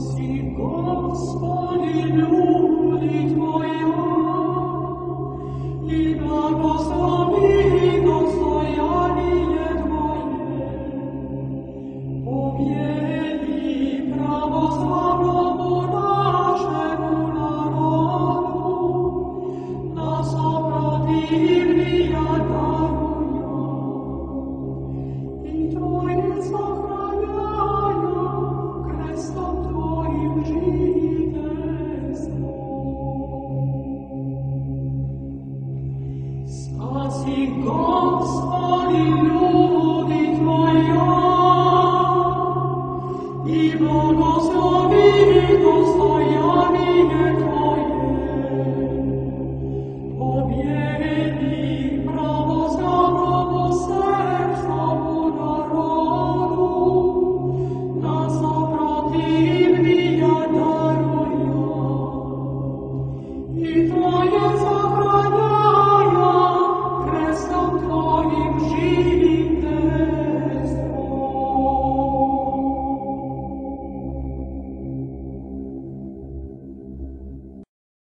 si Твоя, і благослови, і достоя.